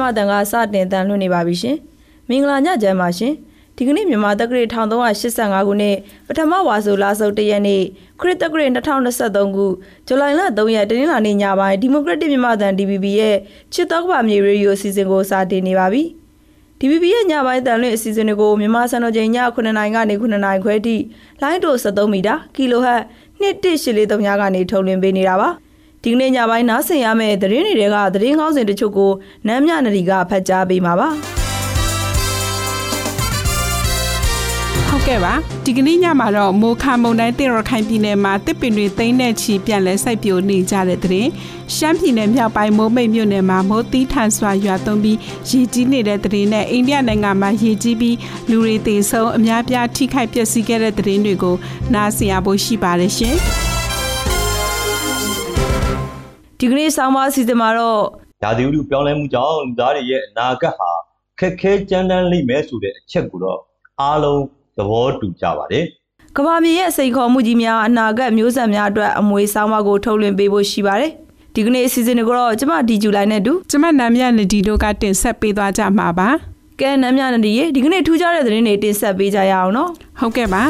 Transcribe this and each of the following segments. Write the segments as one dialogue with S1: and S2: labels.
S1: ကရက်တစ်မြန်မာတန်ကစတင်တန်လွှင့်နေပါပြီရှင်မင်္ဂလာညချမ်းပါရှင်ဒီကနေ့မြန်မာတက္ကရာ1385ခုနှစ်ပထမဝါဆိုလာစုပ်တရက်နေ့ခရစ်တက္ကရာ2023ခုဇူလိုင်လ3ရက်တနင်္လာနေ့ညပိုင်းဒီမိုကရက်တစ်မြန်မာတန် DVB ရဲ့ချစ်တော်ကပါမြေရေဒီယိုအစီအစဉ်ကိုစတင်နေပါပြီ DVB ရဲ့ညပိုင်းတန်လွင့်အစီအစဉ်တွေကိုမြန်မာစံတော်ချိန်ည9:00နာရီကနေ9:00နာရီခွဲထိလိုင်းတို73မီတာကီလိုဟတ်2183ညကနေထုတ်လွှင့်ပေးနေတာပါ ဒီကနေ့ညပိုင်းနားဆင်ရမယ့်သတင်းတွေကသတင်းကောင်းစင်တချို့ကိုနမ်းမြနရီကဖတ်ကြားပေးမှာပါ
S2: ဟုတ်ကဲ့ပါဒီကနေ့ညမှာတော့မိုခါမုန်တိုင်းတင်ရခိုင်ပြည်နယ်မှာတစ်ပင်တွေသိမ်းတဲ့ချီပြန်လဲစိုက်ပျိုးနေကြတဲ့တဲ့ရှမ်းပြည်နယ်မြောက်ပိုင်းမိုးမိတ်မြို့နယ်မှာမိုးသီးထန်စွာရွာသွန်းပြီးရေကြီးနေတဲ့တဲ့နဲ့အိန္ဒိယနိုင်ငံမှာရေကြီးပြီးလူတွေသေဆုံးအများပြားထိခိုက်ပျက်စီးခဲ့တဲ့တဲ့တွေကိုနားဆင်ရဖို့ရှိပါတယ်ရှင်
S1: ဒီကနေ့ဆောင်းပါးအစီအစဉ်မှာတော့
S3: ရာသီဥတုပြောင်းလဲမှုကြောင့်လူသားတွေရဲ့အနာဂတ်ဟာခက်ခဲကြမ်းတမ်းလိမ့်မယ်ဆိုတဲ့အချက်ကိုတော့အားလုံးသဘောတူကြပါတယ်
S1: ကမ္ဘာမြေရဲ့စိန်ခေါ်မှုကြီးများအနာဂတ်မျိုးဆက်များအတွက်အမွေဆောင်းပါးကိုထုတ်လွှင့်ပေးဖို့ရှိပါတယ်ဒီကနေ့အစီအစဉ်တွေကိုတော့ကျမဒီဇူလိုင်နဲ့တူ
S2: ကျမနာမည်နဒီတို့ကတင်ဆက်ပေးသွားကြမှာပါ
S1: ကဲနမ်းမြနဒီရေဒီကနေ့ထူးခြားတဲ့သတင်းတွေတင်ဆက်ပေးကြရအောင်နော်
S2: ဟုတ်ကဲ့ပါ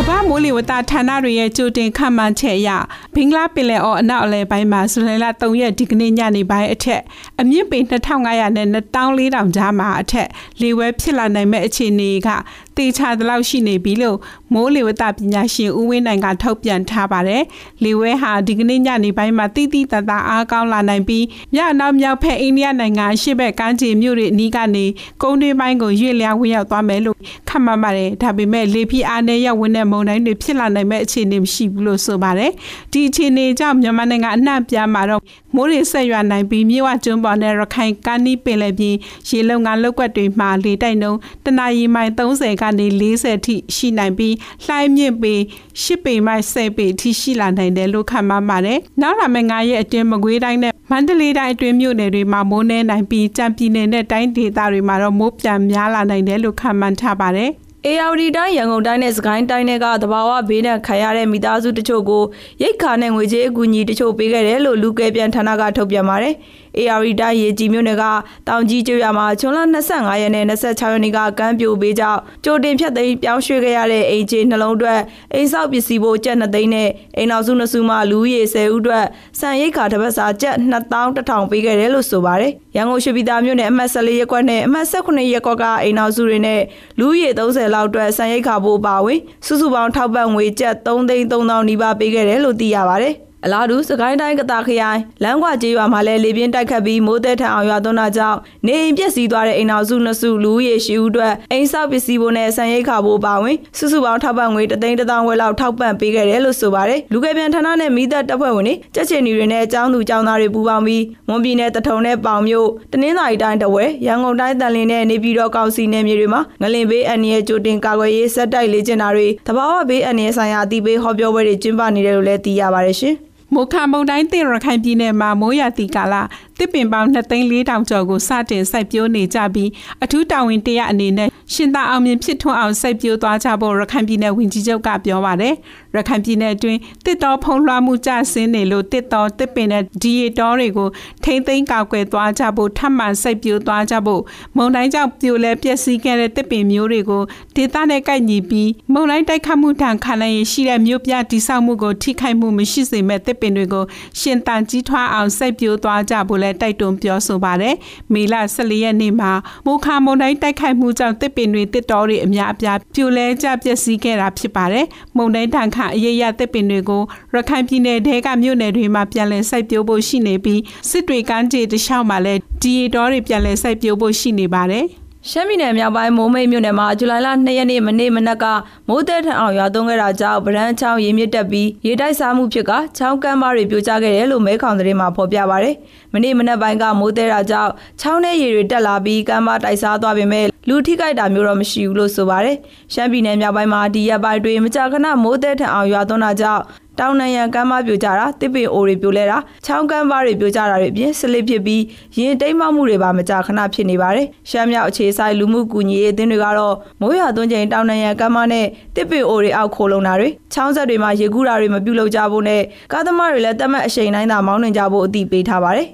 S2: ကမ္ဘာမိုးလေဝသဌာနတွေရဲ့ကြိုတင်ခန့်မှန်းချက်အရ ဘင်္ဂလားပင်လယ်အော်အနောက်အလယ်ပိုင်းမှာဇူလိုင်လ3ရက်ဒီကနေ့ညနေပိုင်းအထက်အမြင့်ပေ2500နဲ့2400ကြားမှာအထက်လေဝဲဖြစ်လာနိုင်မဲ့အခြေအနေကတေချာသလောက်ရှိနေပြီလို့မိုးလေဝသပညာရှင်ဦးဝင်းနိုင်ကထုတ်ပြန်ထားပါတယ်။လေဝဲဟာဒီကနေ့ညနေပိုင်းမှာတိတိတသားအားကောင်းလာနိုင်ပြီးမြောက်နောက်မြောက်ဖက်အိန္ဒိယနိုင်ငံအရှေ့ဘက်ကမ်းခြေမြို့တွေအနီးကနေကုန်းတွင်းပိုင်းကိုရွေ့လျားဝင်ရောက်သွားမယ်လို့ခန့်မှန်းပါတယ်။ဒါပေမဲ့လေပြင်းအားနဲ့ရောက်ဝင်တဲ့မုန်တိုင်းတွေဖြစ်လာနိုင်မဲ့အခြေအနေမရှိဘူးလို့ဆိုပါတယ်။ဒီအခြေအနေကြောင့်မြန်မာနိုင်ငံအနှံ့ပြားမှာတော့မိုးရေဆက်ရွာနိုင်ပြီးမြေဝကျွန်းပေါ်နဲ့ရခိုင်ကမ်းနီးပင်လယ်ပြင်ရေလုံငါလောက်ကွက်တွေမှာလေတိုက်နှုန်းတနအီမိုင်30ကနေ40ထိရှိနိုင်ပြီးလှိုင်းမြင့်ပေ10ပေမိုင်10ပေထိရှိလာနိုင်တယ်လို့ခန့်မှန်းပါတယ်။နောက်လာမယ့်9ရက်အတွင်းမကွေးတိုင်းနဲ့မန္တလေးတိုင်းအတွင်းမြို့နယ်တွေမှာမိုးနှဲနိုင်ပြီးကြံပြည်နယ်နဲ့တိုင်းဒေသတွေမှာတော့မိုးပြန်များလာနိုင်တယ်လို့ခန့်မှန်းထားပါတယ်။
S1: ARD တိုင်းရန်ကုန်တိုင်းနဲ့စကိုင်းတိုင်းတွေကတဘာဝဘေးနဲ့ခံရတဲ့မိသားစုတချို့ကိုရိတ်ခါနဲ့ငွေကြေးအကူအညီတချို့ပေးခဲ့တယ်လို့လူကယ်ပြန်ဌာနကထုတ်ပြန်ပါတယ်။ ARD တိုင်းရေကြီးမြို့နယ်ကတောင်ကြီးကျွော်မှာချွန်လ25ရက်နဲ့26ရက်နေ့ကကမ်းပြိုပေးကြောင်းကြိုတင်ဖြတ်သိမ်းပြောင်းရွှေ့ခဲ့ရတဲ့အိမ်ခြေနှလုံးအတွက်အိမ်ဆောက်ပစ္စည်းဖို့ကျပ်2သိန်းနဲ့အိမ်နောက်စုနှစ်စုမှလူဦးရေ10ဦးအတွက်စံရိတ်ခါတစ်ပတ်စာကျပ်2100ပေးခဲ့တယ်လို့ဆိုပါတယ်။ရန်ကုန်ရှိပြည်သားမြို့နယ်အမှတ်14ရပ်ကွက်နဲ့အမှတ်18ရပ်ကွက်ကအိမ်နောက်စုတွေနဲ့လူဦးရေ30လောက်အတွက်စံရိတ်ခါဖို့ပါဝင်စုစုပေါင်းထောက်ပံ့ငွေကျပ်3သိန်း3000နီးပါးပေးခဲ့တယ်လို့သိရပါတယ်။ အလားတူစကိုင်းတိုင်းကတာခရိုင်လမ်းကွာကျေးရွာမှာလည်းလေပြင်းတိုက်ခတ်ပြီးမိုးတဲထန်အောင်ရွာသွန်းတာကြောင့်နေအိမ်ပျက်စီးသွားတဲ့အိမ်တော်စုနှစ်စုလူဦးရေရှိဦးအတွက်အိမ်ဆောက်ပစ္စည်းဖို့နဲ့ဆန်ရိတ်ခါဖို့ပါဝင်စုစုပေါင်းထောက်ပံ့ငွေတသိန်းတစ်သောင်းခွဲလောက်ထောက်ပံ့ပေးခဲ့တယ်လို့ဆိုပါတယ်လူကယ်ပြန်ဌာနနဲ့မိသက်တပ်ဖွဲ့ဝင်တွေကြက်ချင်တွေနဲ့အကြောင်းသူအကြောင်းသားတွေပူးပေါင်းပြီးမွန်ပြည်နယ်တထုံနဲ့ပေါင်မြို့တနင်္သာရီတိုင်းတဝဲရန်ကုန်တိုင်းတန်လင်းနဲ့နေပြည်တော်ကောင်စီနယ်မြေတွေမှာငလင်ဘေးအန္တရာယ်ကြိုတင်ကာကွယ်ရေးစက်တိုက်လေ့ကျင့်တာတွေတဘာဝဘေးအန္တရာယ်ဆိုင်ရာအသိပေးဟောပြောပွဲတွေကျင်းပနေတယ်လို့လည်းသိရပါတယ်ရှင်
S2: မိုခါမုန်တိုင်းတင်ရခိုင်ပြည်နယ်မှာမိုးရတီကာလ တစ်ပင်ပေါင်း2,400ကျော်ကိုစတင်စိုက်ပျိုးနေကြပြီးအထူးတာဝန်တရအနေနဲ့ရှင်သာအောင်မြင်ဖြစ်ထွန်းအောင်စိုက်ပျိုးသွားကြဖို့ရခိုင်ပြည်နယ်ဝန်ကြီးချုပ်ကပြောပါတယ်။ရခိုင်ပြည်နယ်အတွင်းတစ်တော်ဖုံးလွှမ်းမှုကျဆင်းနေလို့တစ်တော်တစ်ပင်နဲ့ဒီရီတော်တွေကိုထိမ့်သိမ်းကောက်ွယ်သွားကြဖို့ထပ်မံစိုက်ပျိုးသွားကြဖို့မုန်တိုင်းကြောင့်ပြိုလဲပျက်စီးခဲ့တဲ့တစ်ပင်မျိုးတွေကိုဒေသနဲ့ကိုက်ညီပြီးမုန်တိုင်းတိုက်ခတ်မှုထံခံနိုင်ရရှိတဲ့မြို့ပြတိဆောက်မှုကိုထိခိုက်မှုမရှိစေမဲ့တစ်ပင်တွေကိုရှင်တန်ကြီးထွားအောင်စိုက်ပျိုးသွားကြဖို့လည်းတိုက်တွန်းပြောဆိုပါတယ်။မေလ14ရက်နေ့မှာမိုခါမုန်တိုင်းတိုက်ခိုက်မှုကြောင့်တစ်ပင်တွေတစ်တော်တွေအများအပြားပြိုလဲကျပျက်စီးခဲ့တာဖြစ်ပါတယ်။မုန်တိုင်းတန်ခါအရေးရတစ်ပင်တွေကိုရခိုင်ပြည်နယ်တဲကမြို့နယ်တွေမှာပြန်လည်စိုက်ပျိုးဖို့ရှိနေပြီးစစ်တွေကမ်းခြေတခြားမှာလည်းဒီရီတော်တွေပြန်လည်စိုက်ပျိုးဖို့ရှိနေပါတယ်။
S1: ရှမ်းပြည်နယ်မြောက်ပိုင်းမိုးမိတ်မြို့နယ်မှာဇူလိုင်လ2ရက်နေ့မနေ့မနက်ကမိုးတဲထန်အောင်ရွာသွန်းခဲ့တာကြောင့်ဗရန်ချောင်းရေမြစ်တက်ပြီးရေတိုက်စားမှုဖြစ်ကချောင်းကမ်းပါးတွေပြိုကျခဲ့တယ်လို့မဲခေါင်သတင်းမှာဖော်ပြပါဗျ။မနေ့မနက်ပိုင်းကမိုးတဲတာကြောင့်ချောင်းထဲရေတွေတက်လာပြီးကမ်းပါးတိုက်စားသွားပေမဲ့ လူထိခိုက်တာမျိုးတော့မရှိဘူးလို့ဆိုပါတယ်ရှမ်းပြည်နယ်မြောက်ပိုင်းမှာဒီရက်ပိုင်းတွင်မကြာခဏမိုးသည်ထန်အောင်ရွာသွန်းတာကြောင့်တောင်နံရံကမ်းမပြိုကျတာတစ်ပင်အိုတွေပြိုလဲတာချောင်းကမ်းပါတွေပြိုကျတာတွေအပြင်ဆလစ်ဖြစ်ပြီးရင်တိမ်မောက်မှုတွေပါမကြာခဏဖြစ်နေပါတယ်ရှမ်းမြောက်အခြေဆိုင်လူမှုကူညီရေးအသင်းတွေကတော့မိုးရွာသွန်းချိန်တောင်နံရံကမ်းမနဲ့တစ်ပင်အိုတွေအောက်ခိုးလုံတာတွေချောင်းဆက်တွေမှာရေကူးတာတွေမပြုလုပ်ကြဖို့နဲ့ကားသမားတွေလည်းတက်မှတ်အချိန်တိုင်းသာမောင်းနှင်ကြဖို့အသိပေးထားပါတယ်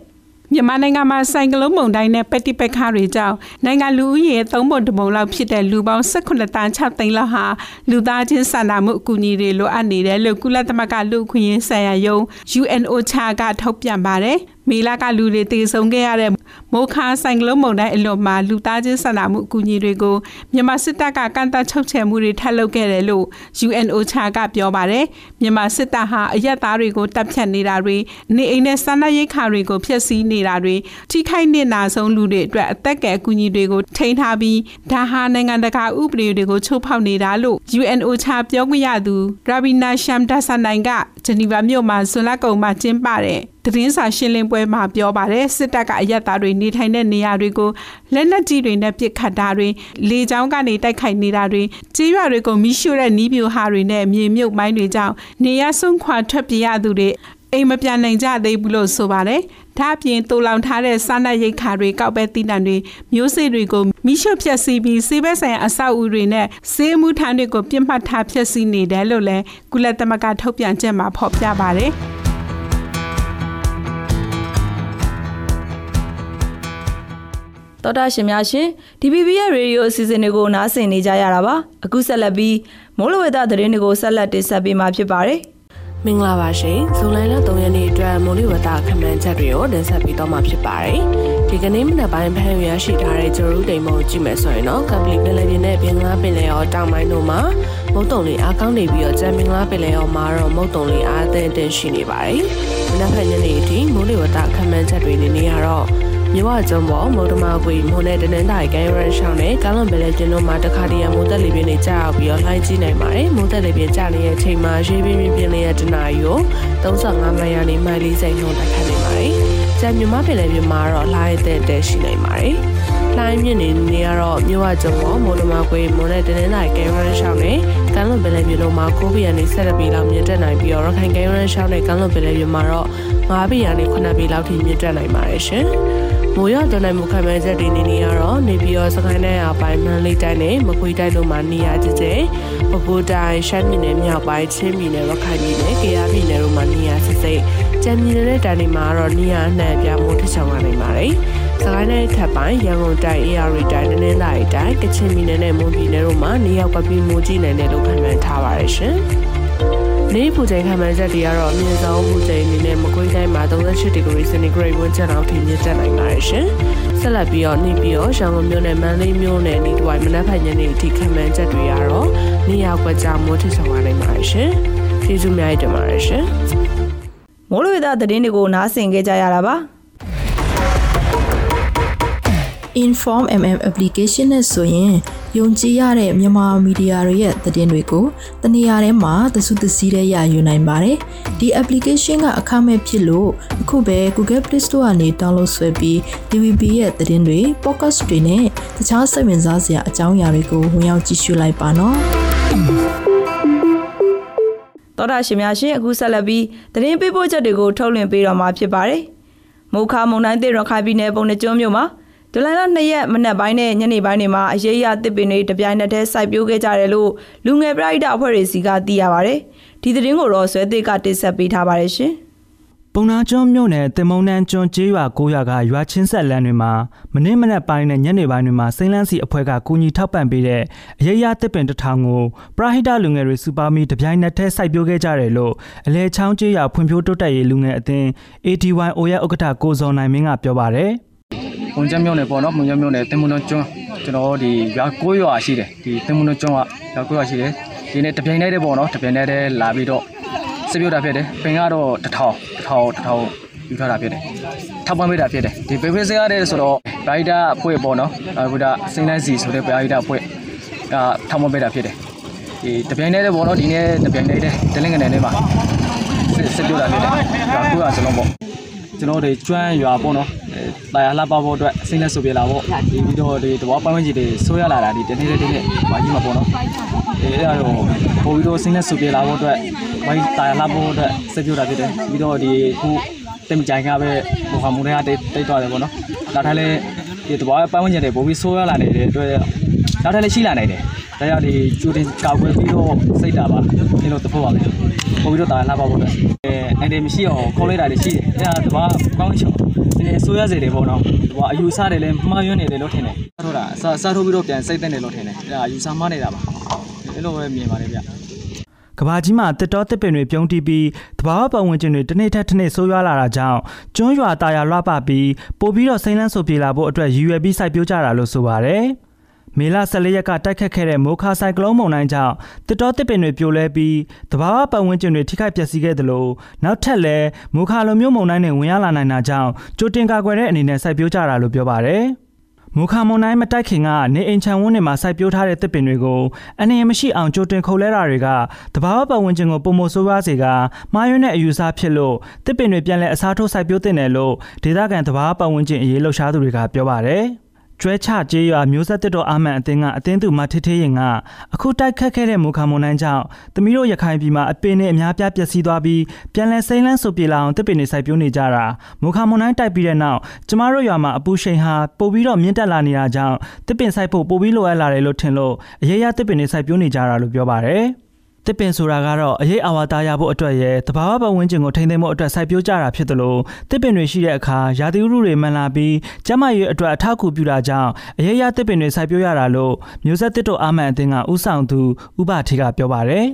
S2: မြန်မာနိုင်ငံမှာဆိုင်ကလုန်းမုန်တိုင်းနဲ့ပက်တိပက်ခါတွေကြောင့်နိုင်ငံလူဦးရေ3ပုံတပုံလောက်ဖြစ်တဲ့လူပေါင်း18တန်း6သိန်းလောက်ဟာလူသားချင်းစာနာမှုအကူအညီတွေလိုအပ်နေတယ်လို့ကုလသမဂ္ဂလူ့အခွင့်အရေးဆိုင်ရာယုံ UNOCHA ကထုတ်ပြန်ပါတယ်။ မေလာကလူတွေတည်ဆုံခဲ့ရတဲ့မိုခါဆိုင်ကလုန်းမုန်တိုင်းအလွန်မှာလူသားချင်းစာနာမှုအကူအညီတွေကိုမြန်မာစစ်တပ်ကကန့်သတ်ချုပ်ချယ်မှုတွေထပ်လုပ်ခဲ့တယ်လို့ UNOCHA ကပြောပါတယ်။မြန်မာစစ်တပ်ဟာအရက်သားတွေကိုတပ်ဖြတ်နေတာတွေနေအိမ်နဲ့စာနာရိတ်ခါတွေကိုဖျက်ဆီးနေတာတွေထိခိုက်နစ်နာဆုံးလူတွေအတွက်အသက်ကယ်အကူအညီတွေကိုထိန်းထားပြီးဒါဟာနိုင်ငံတကာဥပဒေတွေကိုချိုးဖောက်နေတာလို့ UNOCHA ပြောခွင့်ရသူရာဘီနာရှမ်ဒါဆန်နိုင်ကဂျနီဗာမြို့မှာဇွန်လကုန်မှာကျင်းပတဲ့ သတင်းစာရှင်းလင်းပွဲမှာပြောပါတယ်စစ်တပ်ကအရက်သားတွေနေထိုင်တဲ့နေရာတွေကိုလက်နက်ကြီးတွေနဲ့ပစ်ခတ်တာတွေလေကြောင်းကနေတိုက်ခိုက်နေတာတွေကြေးရွာတွေကိုမိရှို့တဲ့နီးပြူဟာတွေနဲ့မြေမြုပ်မိုင်းတွေကြောင့်နေရဆုံးခွာထွက်ပြေးရသူတွေအိမ်မပြန်နိုင်ကြသေးဘူးလို့ဆိုပါတယ်။ဒါ့အပြင်တူလောင်ထားတဲ့စားနပ်ရိက္ခာတွေကောက်ပဲတည်တံတွေမျိုးစေ့တွေကိုမိရှုဖျက်ဆီးပြီးစေဘက်ဆိုင်အဆောက်အဦတွေနဲ့စေးမှုထမ်းတွေကိုပြစ်မှတ်ထားဖျက်ဆီးနေတယ်လို့လည်းကုလသမဂ္ဂထုတ်ပြန်ချက်မှာဖော်ပြပါတယ်။
S1: တော်တာရှင်များရှင် DPP ရဲ့ရေဒီယိုအစီအစဉ်တွေကိုနားဆင်နေကြရတာပါအခုဆက်လက်ပြီးမိုးလေဝသသတင်းတွေကိုဆက်လက်တင်ဆက်ပေးမှာဖြစ်ပါတယ်
S4: မင်္ဂလာပါရှင်ဇူလိုင်လ3ရက်နေ့အတွက်မိုးလေဝသခန့်မှန်းချက်တွေကိုတင်ဆက်ပေးတော့မှာဖြစ်ပါတယ်ဒီကနေ့မနက်ပိုင်းဖမ်းရရှိထားတဲ့ဂျိုရူတိမ်မုံကြည့်မယ်ဆိုရင်တော့ကပလီပင်လယ်ပြင်နဲ့ဘင်္ဂလားပင်လယ်အော်တောင်ပိုင်းတို့မှာမုတ်တုံလေးအားကောင်းနေပြီးတော့ကျန်ဘင်္ဂလားပင်လယ်အော်မှာတော့မုတ်တုံလေးအားသင့်တင်ရှိနေပါတယ်မနက်ဖြန်ညနေအထိမိုးလေဝသခန့်မှန်းချက်တွေနေနေရတော့ မြဝကျုံပေါ်မုံတမကွေမိုးနဲ့တနင်္သာရီကမ်းရန်ရှောင်းနဲ့ကာလွန်ဘယ်လဲကျင်းတို့မှာတခါတည်းရမိုးသက်လေပြင်းတွေကြာရောက်ပြီးတော့လှိုင်းကြီးနိုင်ပါတယ်မိုးသက်လေပြင်းကြာနေတဲ့အချိန်မှာရေပြင်းပြင်းပြင်းလေးရဲ့တနာရီကို35မိုင်ရနေမိုင်40နှုန်းတိုက်ခတ်နေပါတယ်ကျန်မြမပင်လေပြင်းမှာတော့လှိုင်းတဲ့တဲ့ရှိနိုင်ပါတယ်လိုင်းမြင့်နေနေရတော့မြို့ဝကျုံပေါ်မိုးတမကွေမိုးနဲ့တနင်္သာရီကမ်းရန်ရှောင်းနဲ့ကမ်းလွန်ပင်လယ်ပြင်တို့မှာ9ဘီယန်နေဆက်ပြီးလောက်မြင့်တက်နိုင်ပြီးတော့ရခိုင်ကမ်းရန်ရှောင်းနဲ့ကမ်းလွန်ပင်လယ်ပြင်မှာတော့9ဘီယန်နေ9ဘီလောက်ထိမြင့်တက်နိုင်ပါတယ်ရှင် မိုးရွာသွန်းနိုင်မှုခံမှန်းချက်တွေနေနေရတော့နေပြည်တော်စကိုင်းတိုင်းအပိုင်းမန္တလေးတိုင်းနဲ့မကွေးတိုင်းတို့မှာနေရာကျကျပဲခူးတိုင်းရှမ်းပြည်နယ်မြောက်ပိုင်းချင်းပြည်နယ်ရခိုင်ပြည်နယ်ကယားပြည်နယ်တို့မှာနေရာစစ်စိတ်ကြံပြည်နယ်နဲ့တိုင်းတွေမှာတော့နေရာအနှံ့ပြမိုးထချောင်လာနိုင်ပါတယ်။စကိုင်းတိုင်းထပ်ပိုင်းရန်ကုန်တိုင်း AR တိုင်းနင်းလာတိုင်းကချင်ပြည်နယ်နဲ့မွန်ပြည်နယ်တို့မှာနေရာကပြီးမိုးကြီးနိုင်တယ်လို့ခန့်မှန်းထားပါတယ်ရှင်။ နေပူချိန်ခံမှန်းချက်တွေကတော့အမြင့်ဆုံးပူချိန်အနေနဲ့မကွေးတိုင်းမှာ38ဒီဂရီစင်တီဂရိတ်ဝန်းကျင်လောက်ထိမြင့်တက်နိုင်ပါတယ်ရှင်။ဆက်လက်ပြီးတော့နေပြီးတော့ရန်ကုန်မြို့နယ်မန္တလေးမြို့နယ်နေတွိုင်မနက်ဖြန်ညနေအထိခံမှန်းချက်တွေကတော့နေရာကွက်ကြားမိုးထဆောင်လာနိုင်ပါတယ်ရှင်။ကျေးဇူးများတင်ပါတယ်ရှင်။
S1: မိုးလေဝသသတင်းတွေကိုနားဆင်ကြကြရတာပါ
S5: Inform MM application နဲ့ဆိုရင်ယုံကြည်ရတဲ့မြန်မာမီဒီယာတွေရဲ့သတင်းတွေကိုတနေရာထဲမှာသစုသစည်းတဲ့ရယူနိုင်ပါတယ်။ဒီ application ကအခမဲ့ဖြစ်လို့အခုပဲ Google Play Store ကနေ download ဆွဲပြီး DVB ရဲ့သတင်းတွေ podcast တွေနဲ့တခြားစိတ်ဝင်စားစရာအကြောင်းအရာတွေကိုဝင်ရောက်ကြည့်ရှုလိုက်ပါနော်။
S1: တော်တာရှင်များရှင်အခုဆက်လက်ပြီးသတင်းပေးပို့ချက်တွေကိုထုတ်လွှင့်ပေးတော့မှာဖြစ်ပါတယ်မုခါမုံတိုင်းတဲ့ရခိုင်ပြည်နယ်ပုံနှကျွန်းမြို့မှာ ဒလန်လာ2ရက်မနက်ပိုင်းနဲ့ညနေပိုင်းတွေမှာအရေးရတစ်ပင်တွေတပြိုင်နက်တည်းစိုက်ပျိုးခဲ့ကြတယ်လို့လူငယ်ပရိဒအဖွဲ့တွေစီကသိရပါတယ်ဒီသတင်းကိုတော့ဆွဲသစ်ကတင်ဆက်ပေးထားပါတယ်ရှင်
S6: ပုံနာကျွန်းမြို့နယ်တင်မုံနန်းကျွန်းကျေးရွာ9ရွာကရွာချင်းဆက်လန်းတွေမှာမနေ့မနက်ပိုင်းနဲ့ညနေပိုင်းတွေမှာစိမ့်လန်းစီအဖွဲ့ကကူညီထောက်ပံ့ပေးတဲ့အရေးရတစ်ပင်တစ်ထောင်ကိုပရဟိတလူငယ်တွေစူပါမီတပြိုင်နက်တည်းစိုက်ပျိုးခဲ့ကြတယ်လို့အလဲချောင်းကျေးရွာဖွံ့ဖြိုးတိုးတက်ရေးလူငယ်အသင်း ATYO ရဲ့ဥက္ကဋ္ဌကိုဇော်နိုင်မင်းကပြောပါတယ်။
S7: ဝန်ကျမြို့နယ်ပေါ့နော်။ဝန်ကျမြို့နယ်တင်မွန်တော်ကျွန်းကျွန်တော်တို့ဒီရွာ9ရွာရှိတယ်။ဒီတင်မွန်တော်ကျွန်းကရွာ9ရွာရှိတယ်။ဒီနေ့တပြိုင်တည်းတည်းပေါ့နော်။တပြိုင်တည်းတည်းလာပြီးတော့စစ်ပြတာဖြစ်တယ်။ပင်ကတော့တစ်ထောင်တစ်ထောင်တစ်ထောင်ယူထားတာဖြစ်တယ်။ထောက်ပံ့ပေးတာဖြစ်တယ်။ဒီပေဖေးစရတဲ့ဆိုတော့ဗိုက်တာအဖွဲ့ပေါ့နော်။အခုဒါစိမ့်လန်းစီဆိုတဲ့ဗိုက်တာအဖွဲ့ကထောက်ပံ့ပေးတာဖြစ်တယ်။ဒီတပြိုင်တည်းတည်းပေါ့နော်ဒီနေ့တပြိုင်တည်းတည်းတလင်းငနယ်လေးမှာစစ်စစ်ပြတာဖြစ်တယ်။ရွာ9ရွာစလုံးပေါ့။ ကျွန်တော်တို့ကျွမ်းရွာပေါ့နော်အဲတာယာလှပဖို့အတွက်စိမ့်လက်ဆိုပြလာပေါ့ဒီပြီးတော့ဒီတဘောပိုင်းဝင်ကြီးတွေဆိုးရလာတာဒီတနေ့တည်းနဲ့ဘာကြီးမှာပေါ့နော်အဲအဲ့ဒါတော့ပို့ပြီးတော့စိမ့်လက်ဆိုပြလာဖို့အတွက်ဘိုင်းတာယာလှဖို့အတွက်စက်ပြတာဖြစ်တယ်ပြီးတော့ဒီခုတင်ကြိုင်ကပဲဘောဟာမူတွေကတိတ်တိတ်သွားတယ်ပေါ့နော်နောက်ထပ်လည်းဒီတဘောပိုင်းဝင်ကြီးတွေပို့ပြီးဆိုးရလာနေတဲ့အတွက်နောက်ထပ်လည်းရှိလာနိုင်တယ်ဒါကြောင့်ဒီကျူတင်ကောက်ွယ်ပြီးတော့စိတ်တာပါဒီလိုတဖို့ပါမယ်ပို့ပြီးတော့တာယာလှပဖို့အတွက်အဲ အဲ့ဒီမရှိအောင်ခေါ်လိုက်တာတွေရှိတယ်အဲ့ဒါတဘောကောင်းချောဒီဆိုးရစေတယ်ပေါ့နော်တဘောအယူဆတယ်လည်းမှားယွင်းနေတယ်လို့ထင်တယ်စားထိုးတာစားစားထိုးပြီးတော့ပြန်စိတ်သက်တယ်လို့ထင်တယ်အဲ့ဒါအယူဆမှားနေတာပါအဲ့လိုပဲမြင်ပါတယ်ဗျ
S6: ကဘာကြီးမှာတစ်တော်တစ်ပင်တွေပြုံးတီးပြီးတဘာဝပတ်ဝန်းကျင်တွေတစ်နေ့ထက်တစ်နေ့ဆိုးရွားလာတာကြောင့်ကျွန်းရွာတာယာလွှပပြီးပို့ပြီးတော့စိမ့်လန်းဆိုပြေလာဖို့အတွက်ရည်ရွယ်ပြီးစိုက်ပျိုးကြတာလို့ဆိုပါတယ်။ မေလ14ရက်ကတိုက်ခတ်ခဲ့တဲ့မိုခါဆိုင်ကလုန်းမုန်တိုင်းကြောင့်တစ်တော်တစ်ပင်တွေပြိုလဲပြီးတဘာဝပတ်ဝန်းကျင်တွေထိခိုက်ပျက်စီးခဲ့သလိုနောက်ထပ်လည်းမိုခါလိုမျိုးမုန်တိုင်းတွေဝင်ရောက်လာနိုင်တာကြောင့်ကြိုတင်ကာကွယ်တဲ့အနေနဲ့စိုက်ပျိုးကြတာလို့ပြောပါတယ်။မူခါမွန်တိုင်းမတိုက်ခင်ကနေအိမ်ချံဝန်းတွေမှာစိုက်ပျိုးထားတဲ့သစ်ပင်တွေကိုအနေရမရှိအောင်ကြိုတင်ခုတ်လဲတာတွေကတဘာဝပတ်ဝန်းကျင်ကိုပုံမဆိုးရွားစေကမှားယွင်းတဲ့အယူဆဖြစ်လို့သစ်ပင်တွေပြန်လည်အစားထိုးစိုက်ပျိုးတင်တယ်လို့ဒေသခံတဘာဝပတ်ဝန်းကျင်အရေးလှုပ်ရှားသူတွေကပြောပါတယ်။ ကျွဲချကျေးရွာမျိုးဆက်တစ်တော်အာမန်အတင်းကအတင်းသူမထထေးရင်ကအခုတိုက်ခတ်ခဲ့တဲ့မူခါမွန်တိုင်းကြောင့်သမီးတို့ရခိုင်ပြည်မှာအပင်နဲ့အများပြားပျက်စီးသွားပြီးပြန်လည်စိမ့်လန်းဆိုပြေလာအောင်တစ်ပင်တွေစိုက်ပျိုးနေကြတာမူခါမွန်တိုင်းတိုက်ပြီးတဲ့နောက်ကျမတို့ရွာမှာအပူရှိန်ဟာပိုပြီးတော့မြင့်တက်လာနေတာကြောင့်တစ်ပင်စိုက်ဖို့ပိုပြီးလိုအပ်လာတယ်လို့ထင်လို့အရေးရတစ်ပင်တွေစိုက်ပျိုးနေကြတာလို့ပြောပါတယ် တစ်ပင်ဆိုတာကတော့အရေးအဝါသားရဖို့အတွက်ရဲ့တဘာဝပတ်ဝန်းကျင်ကိုထိန်းသိမ်းဖို့အတွက်စိုက်ပျိုးကြတာဖြစ်တယ်လို့တစ်ပင်တွေရှိတဲ့အခါရာသီဥတုတွေမှန်လာပြီးကျန်းမာရေးအတွက်အထောက်အကူပြုတာကြောင့်အရေးရတစ်ပင်တွေစိုက်ပျိုးရတာလို့မျိုးဆက်တစ်တို့အာမန်အသင်းကဥဆောင်သူဥပထေကပြောပါတယ်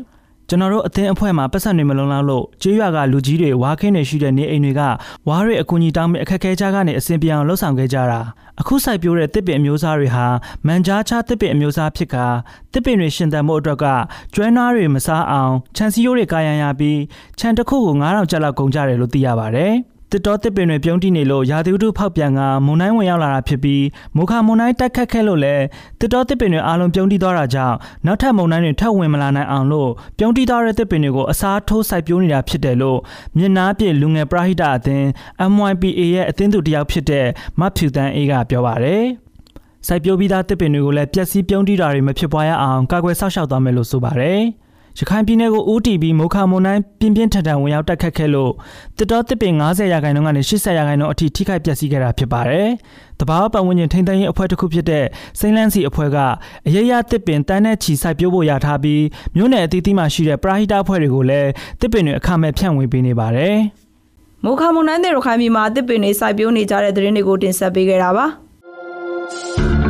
S6: ကျွန်တော်တို့အသင်းအဖွဲ့မှာပတ်စံတွေမလုံလောက်လို့ကျေးရွာကလူကြီးတွေဝါခင်းတွေရှိတဲ့နေအိမ်တွေကဝါးတွေအကူအညီတောင်းပြီးအခက်အခဲကြားကနေအဆင်ပြေအောင်လှုပ်ဆောင်ခဲ့ကြတာအခုစိုက်ပျိုးတဲ့တစ်ပင်အမျိုးအစားတွေဟာမန်ကြားချတစ်ပင်အမျိုးအစားဖြစ်ကာတစ်ပင်တွေရှင်သန်မှုအတွက်ကကျွဲနွားတွေမစားအောင်ခြံစည်းရိုးတွေကာရန်ရပြီးခြံတစ်ခုကို9000ကျပ်လောက်ကုန်ကြတယ်လို့သိရပါတယ် တစ်တော်တစ်ပင်တွေပြုံးတိနေလို့ရာသီဥတုဖောက်ပြန်ကမုန်တိုင်းဝင်ရောက်လာတာဖြစ်ပြီးမုခါမုန်တိုင်းတက်ခတ်ခဲ့လို့လည်းတစ်တော်တစ်ပင်တွေအားလုံးပြုံးတိသွားတာကြောင့်နောက်ထပ်မုန်တိုင်းတွေထပ်ဝင်မလာနိုင်အောင်လို့ပြုံးတိသွားတဲ့တစ်ပင်တွေကိုအစားထိုးစိုက်ပျိုးနေတာဖြစ်တယ်လို့မြစ်နာပြည့်လူငယ်ပရဟိတအသင်း MYPA ရဲ့အသင်းသူတစ်ယောက်ဖြစ်တဲ့မဖြူတန်းအေးကပြောပါတယ်စိုက်ပျိုးပြီးသားတစ်ပင်တွေကိုလည်းပျက်စီးပြုံးတိတာတွေမဖြစ်ပွားရအောင်ကာကွယ်ဆောက်ရှောက်သွားမယ်လို့ဆိုပါတယ် ရခိုင်ပြည်နယ်ကိုဦးတည်ပြီးမုခမွန်တိုင်းပြင်းပြင်းထန်ထန်ဝင်ရောက်တက်ခတ်ခဲ့လို့တစ်တော်တစ်ပင်90ရာခိုင်နှုန်းကနေ80ရာခိုင်နှုန်းအထိထိခိုက်ပျက်စီးခဲ့တာဖြစ်ပါတယ်။တဘာဝပတ်ဝန်းကျင်ထိန်းသိမ်းရေးအဖွဲ့တစ်ခုဖြစ်တဲ့စိန်လန်းစီအဖွဲ့ကအရေးရတစ်ပင်တန်းနဲ့ချီစိုက်ပျိုးဖို့ရထားပြီးမြို့နယ်အသီးသီးမှာရှိတဲ့ပရာဟိတအဖွဲ့တွေကိုလည်းတစ်ပင်တွေအခမဲ့ဖြန့်ဝေပေးနေပါတယ်။
S1: မုခါမွန်တိုင်းတဲ့ရခိုင်ပြည်မှာတစ်ပင်တွေစိုက်ပျိုးနေကြတဲ့သတင်းတွေကိုတင်ဆက်ပေးခဲ့တာပါ။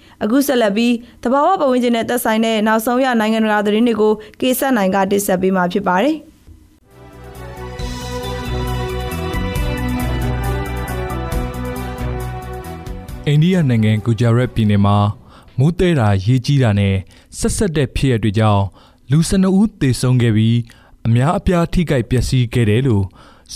S1: အခုဆက်လက်ပြီးတဘာဝပတ်ဝန်းကျင်နဲ့သက်ဆိုင်တဲ့နောက်ဆုံးရနိုင်ငံတကာသတင်းတွေကိုကေဆက်နိုင်ကတင်ဆက်ပေးမှာဖြစ်ပါတယ်။
S8: အိန္ဒိယနိုင်ငံဂူဂျာရက်ပြည်နယ်မှာမိုးတဲတာရေကြီးတာနဲ့ဆက်ဆက်တဲ့ဖြစ်ရတွေကြောင့်လူ12ဦးသေဆုံးခဲ့ပြီးအများအပြားထိခိုက်ပျက်စီးခဲ့တယ်လို့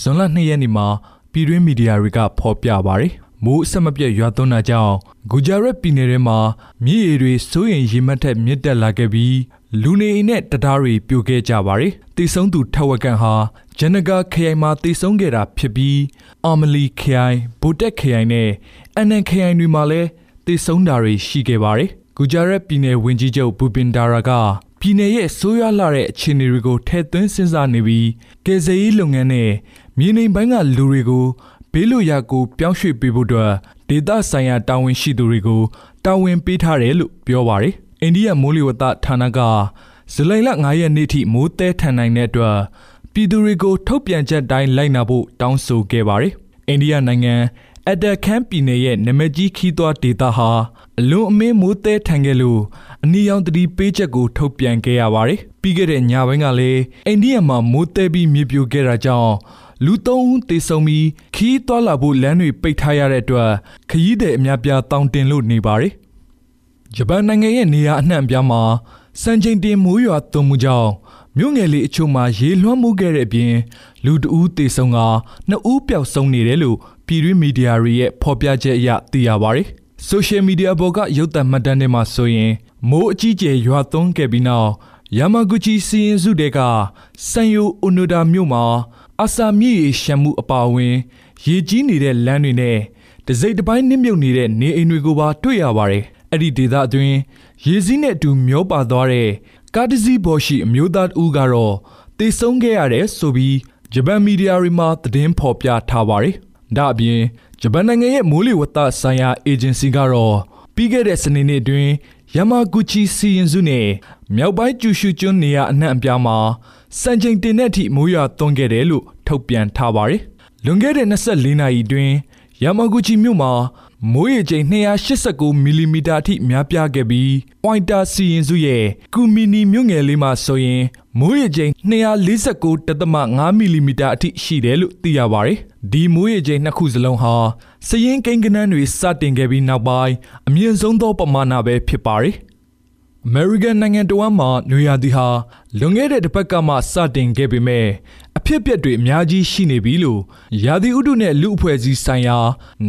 S8: ဇွန်လ2ရက်နေ့မှာပြည်တွင်းမီဒီယာတွေကဖော်ပြပါတယ်။ မိုးအဆက်မပြတ်ရွာသွန်းတာကြောင့်ဂူဂျာရက်ပြည်နယ်ထဲမှာမြစ်ရေတွေစိုးရင်ရေမှတ်ထက်မြင့်တက်လာခဲ့ပြီးလူနေအိမ်နဲ့တရားတွေပြိုခဲ့ကြပါတယ်။တေဆုံးသူထက်ဝက်ကန်ဟာဂျန်နဂါခရိုင်မှာတေဆုံးခဲ့တာဖြစ်ပြီးအာမလီခရိုင်ဗိုတက်ခရိုင်နဲ့အန်နန်ခရိုင်တွေမှာလည်းတေဆုံးတာတွေရှိခဲ့ပါတယ်။ဂူဂျာရက်ပြည်နယ်ဝန်ကြီးချုပ်ဘူပင်ဒါရာကပြည်နယ်ရဲ့ဆိုးရွားလာတဲ့အခြေအနေတွေကိုထည့်သွင်းစဉ်းစားနေပြီးကယ်ဆယ်ရေးလုပ်ငန်းနဲ့မြေနေပိုင်းကလူတွေကို ဘေးလွတ်ရာကိုပြောင်းရွှေ့ပေးဖို့အတွက်ဒေသဆိုင်ရာတာဝန်ရှိသူတွေကိုတာဝန်ပေးထားတယ်လို့ပြောပါတယ်။အိန္ဒိယမိုးလေဝသဌာနကဇူလိုင်လ9ရက်နေ့ထိမိုးတဲထန်နိုင်တဲ့အတွက်ပြည်သူတွေကိုထုတ်ပြန်ချက်တိုင်းလိုက်နာဖို့တောင်းဆိုခဲ့ပါတယ်။အိန္ဒိယနိုင်ငံအက်ဒါခန်ပြည်နယ်ရဲ့နမကြီးခီးသွွားဒေသဟာအလွန်အမင်းမိုးတဲထန်ခဲ့လို့အနီရောင်တတိပေးချက်ကိုထုတ်ပြန်ခဲ့ရပါတယ်။ပြီးခဲ့တဲ့ညပိုင်းကလည်းအိန္ဒိယမှာမိုးတဲပြီးမြေပြိုခဲ့တာကြောင့် လူ၃ဦးသေဆုံးပြီးခီးသွွာလာဖို့လမ်းတွေပိတ်ထားရတဲ့အတွက်ခရီးသည်အများပြားတောင်းတင်လို့နေပါတယ်။ဂျပန်နိုင်ငံရဲ့နေရာအနှံ့အပြားမှာစံချိန်တင်မိုးရွာသွန်းမှုကြောင့်မြို့ငယ်လေးအချို့မှာရေလွှမ်းမိုးခဲ့တဲ့အပြင်လူတဦးသေဆုံးကနှစ်ဦးပျောက်ဆုံးနေတယ်လို့ပြည်တွင်းမီဒီယာတွေရဲ့ဖော်ပြချက်အရသိရပါတယ်။ social media ပေါ်ကရုပ်သံမှတ်တမ်းတွေမှာဆိုရင်မိုးအကြီးကျယ်ရွာသွန်းခဲ့ပြီးနောက်ယာမာဂူချီစီရင်စုတဲကဆန်ယိုအိုနိုဒါမြို့မှာ အာဆာမြစ်ရေရှမ်းမှုအပါအဝင် ရေကြီးနေတဲ့လမ်းတွေနဲ့တစိမ့်တစ်ပိုင်းနစ်မြုပ်နေတဲ့နေအိမ်တွေကိုပါတွေ့ရပါတယ်။အဲ့ဒီဒေသအတွင်းရေစည်းနဲ့အတူမျောပါသွားတဲ့ကားတစ်စီးပေါ်ရှိအမျိုးသားတဦးကတော့တေဆုံးခဲ့ရတယ်ဆိုပြီးဂျပန်မီဒီယာတွေမှာသတင်းဖော်ပြထားပါတယ်။ဒါအပြင်ဂျပန်နိုင်ငံရဲ့မိုးလေဝသဆိုင်ရာအေဂျင်စီကတော့ပြီးခဲ့တဲ့စနေနေ့အတွင်းယာမာဂူချီစီရင်စုနဲ့မြောက်ပိုင်းကျူရှူကျွန်းနေရာအနှံ့အပြားမှာ စံချိန်တင်တဲ့အထိမိုးရွာသွန်းခဲ့တယ်လို့ထုတ်ပြန်ထားပါတယ်။လွန်ခဲ့တဲ့24နာရီအတွင်းယာမာဂူချီမြို့မှာမိုးရေချိန်289မီလီမီတာအထိများပြားခဲ့ပြီးပွိုင်တာစီရင်စုရဲ့ကူမီနီမြို့ငယ်လေးမှာဆိုရင်မိုးရေချိန်249.5မီလီမီတာအထိရှိတယ်လို့သိရပါတယ်။ဒီမိုးရေချိန်နှစ်ခုစလုံးဟာစရင်ကိန်းကနန်းတွေစတင်ခဲ့ပြီးနောက်ပိုင်းအမြင့်ဆုံးသောပမာဏပဲဖြစ်ပါတယ်။ American နိုင်ငံတော်မှာနွေရာသီဟာလွန်ခဲ့တဲ့တစ်ပတ်ကမှစတင်ခဲ့ပေမဲ့အဖြစ်အပျက်တွေအများကြီးရှိနေပြီလို့ရာသီဥတုနဲ့လူအဖွဲ့အစည်းဆိုင်ရာ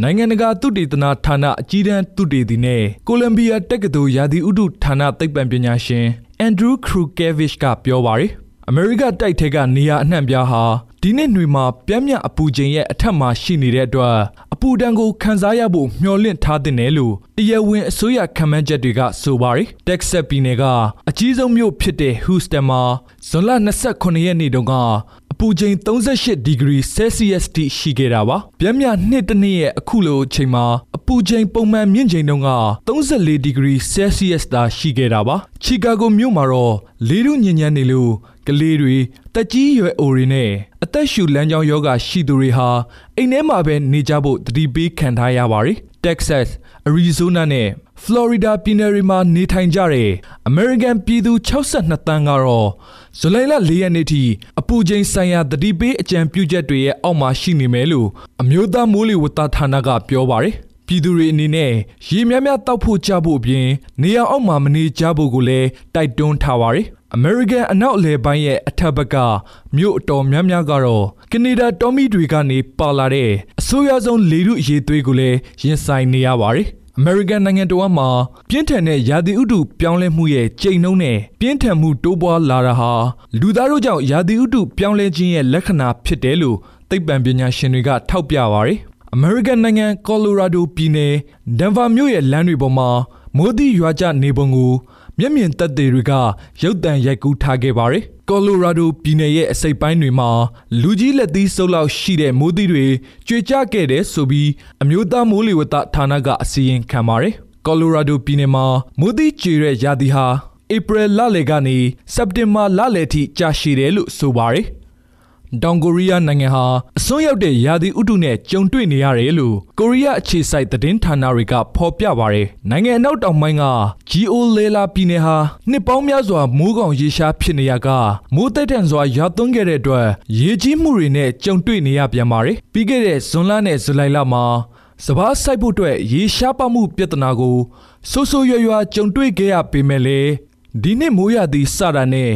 S8: နိုင်ငံတကာသုတေသနဌာနအကြီးတန်းသုတေသီနဲ့ကိုလံဘီယာတက္ကသိုလ်ရာသီဥတုဌာနသိပ္ပံပညာရှင်အန်ဒရူးခရူကဲဗစ်ကပြောပါတယ်အမေရိကတိုက်ထဲကနေရာအနှံ့ပြားဟာဒီနှစ်နှွေမှာပြင်းပြအပူချိန်ရဲ့အထက်မှာရှိနေတဲ့အတွက်အ ပူဒဏ်ကိုခံစားရဖို့မျှော်လင့်ထားတဲ့နယ်လို့တရားဝင်အစိုးရခံမှန်းချက်တွေကဆိုပါတယ်။တက်ဆက်ပြည်နယ်ကအကြီးဆုံးမြို့ဖြစ်တဲ့ဟူစတန်မှာဇွန်လ29ရက်နေ့တုန်းကအပူချိန်38ဒီဂရီဆဲလ်စီယပ်စ်ထိရှိခဲ့တာပါ။ပြင်းပြနှစ်တစ်နှစ်ရဲ့အခုလိုအချိန်မှာအပူချိန်ပုံမှန်မြင့်ချိန်တုန်းက34ဒီဂရီဆဲလ်စီယပ်စ်သာရှိခဲ့တာပါ။ချီကာဂိုမြို့မှာတော့လေထုညဉ့်ညမ်းနေလို့ ကလေးတွေတက်ကြီးရွယ်အိုတွေနဲ့အသက်ရှူလမ်းကြောင်းယောဂရှိသူတွေဟာအိမ်ထဲမှာပဲနေကြဖို့တတိပေးခံထားရပါတယ်။ Texas, Arizona နဲ့ Florida ပြည်နယ်တွေမှာနေထိုင်ကြတဲ့ American ပြည်သူ62တန်းကတော့ဇူလိုင်လ4ရက်နေ့ထိအပူချိန်ဆိုင်ရာတတိပေးအကြံပြုချက်တွေရဲ့အောက်မှာရှိနေမယ်လို့အမျိုးသားမိုးလေဝသဌာနကပြောပါတယ်။ပြည်သူတွေအနေနဲ့ရေများများတောက်ဖို့ကြဖို့အပြင်နေရာအောက်မှာမနေကြဖို့ကိုလည်းတိုက်တွန်းထားပါတယ်။ American အနောက်အလယ်ပိုင်းရဲ့အထက်ဘက်ကမြို့အတော်များများကတော့ကနေဒါတောမီတွေကနေပါလာတဲ့အဆိုးရွားဆုံးလေထုအရေးသွေးကိုလည်းရင်ဆိုင်နေရပါတယ်။ American နိုင်ငံတော်မှာပြင်းထန်တဲ့ရာသီဥတုပြောင်းလဲမှုရဲ့ကြိမ်နှုန်းနဲ့ပြင်းထန်မှုတိုးပွားလာတာဟာလူသားတို့ကြောင့်ရာသီဥတုပြောင်းလဲခြင်းရဲ့လက္ခဏာဖြစ်တယ်လို့သိပ္ပံပညာရှင်တွေကထောက်ပြပါတယ်။ American နိုင်ငံ Colorado ပြည်နယ် Denver မြို့ရဲ့လမ်းတွေပေါ်မှာမိုးသီးရွာကျနေပုံကို မျက်မြင်သက်သေတွေကရုပ်သံရိုက်ကူးထားခဲ့ပါတယ်။ကော်လိုရာဒိုပြည်နယ်ရဲ့အစိပ်ပိုင်းတွေမှာလူကြီးလက်သီးစုပ်လောက်ရှိတဲ့မိုးသီးတွေကျွေကျခဲ့တဲ့ဆိုပြီးအမျိုးသားမိုးလေဝသဌာနကအစီရင်ခံပါတယ်။ကော်လိုရာဒိုပြည်နယ်မှာမိုးသီးကျွေတဲ့ရာသီဟာဧပြီလလယ်ကနေစက်တင်ဘာလလယ်ထိကြာရှည်တယ်လို့ဆိုပါတယ်။ တောင်ကိုရီးယားနိုင်ငံဟာအစွန်းရောက်တဲ့ရာသီဥတုနဲ့ကြုံတွေ့နေရတယ်လို့ကိုရီးယားအခြေစိုက်သတင်းဌာနတွေကဖော်ပြပါတယ်။နိုင်ငံအနောက်တောင်ပိုင်းကဂျီအိုလေလာပြည်နယ်ဟာနှစ်ပေါင်းများစွာမိုးကောင်ရေရှားဖြစ်နေရကမိုးတိုက်တန်စွာရွာသွန်းခဲ့တဲ့အတွက်ရေကြီးမှုတွေနဲ့ကြုံတွေ့နေရပြန်ပါတယ်။ပြီးခဲ့တဲ့ဇွန်လနဲ့ဇူလိုင်လမှာစပားစိုက်ဖို့အတွက်ရေရှားပါမှုပြဿနာကိုဆိုးဆိုးရွားရွားကြုံတွေ့ခဲ့ရပေမဲ့လည်း ဒီနှစ်မိုးရသည့်စတာနဲ့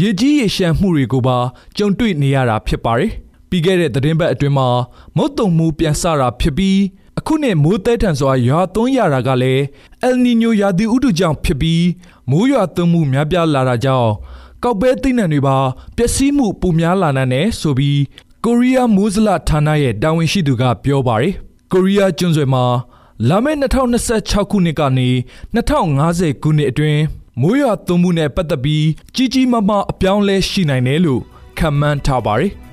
S8: ရေကြီးရေရှမ်းမှုတွေကိုပါကြုံတွေ့နေရတာဖြစ်ပါတယ်။ပြီးခဲ့တဲ့သတင်းပတ်အတွင်းမှာမုတ်တုံမှုပြန်ဆတာဖြစ်ပြီးအခုနှစ်မိုးတဲထန်စွာရွာသွန်းရတာကလည်းအယ်နီညိုရာသီဥတုကြောင့်ဖြစ်ပြီးမိုးရွာသွန်းမှုများပြားလာတာကြောင့်ကောက်ပဲသိနှံတွေပါပျက်စီးမှုပိုများလာနိုင်တယ်ဆိုပြီးကိုရီးယားမိုးစလဌာနရဲ့တာဝန်ရှိသူကပြောပါတယ်။ကိုရီးယားကျွန်းဆွယ်မှာလာမယ့်2026ခုနှစ်ကနေ2050ခုနှစ်အတွင်း မိုးရွာသွန်းမှုနဲ့ပတ်သက်ပြီးကြီးကြီးမားမားအပြောင်းလဲရှိနိုင်တယ်လို့ခန့်မှန်းထားပါတယ်။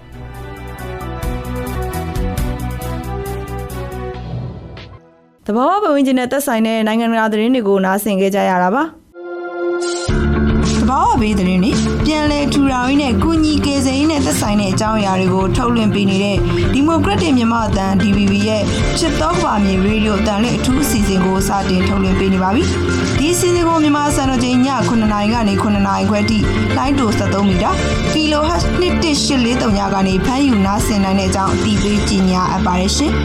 S1: တဘာဝပတ်ဝန်းကျင်နဲ့သက်ဆိုင်တဲ့နိုင်ငံတကာသတင်းတွေကိုနားဆင်ကြကြရတာပါ
S9: တဘာဝဘေးသတင်းတွေ
S1: ပြန်လည်ထူထောင်ရေးနဲ့ကုညီကယ်ဆယ်ရေးနဲ့သက်ဆိုင်တဲ့အကြောင်းအရာတွေကိုထုတ်လွှင့်ပေးနေတဲ့ဒီမိုကရက်တစ်မြန်မာအသံ DVB ရဲ့ ချစ်တော်ပါမြေရေဒီယိုအသံလေးအထူးအစီအစဉ်ကိုစတင်ထုတ်လွှင့်ပေးနေပါပြီ။ဒီအစီအစဉ်ကိုမြန်မာစံတော်ချိန်ည9:00နာရီကနေ9:00နာရီခွဲထိလိုင်းတို73မီတာ kHz 11843ညကနေဖမ်းယူနားဆင်နိုင်တဲ့အကြောင်းအတည်ပြုကြေညာအပ်ပါတယ်ရှင်။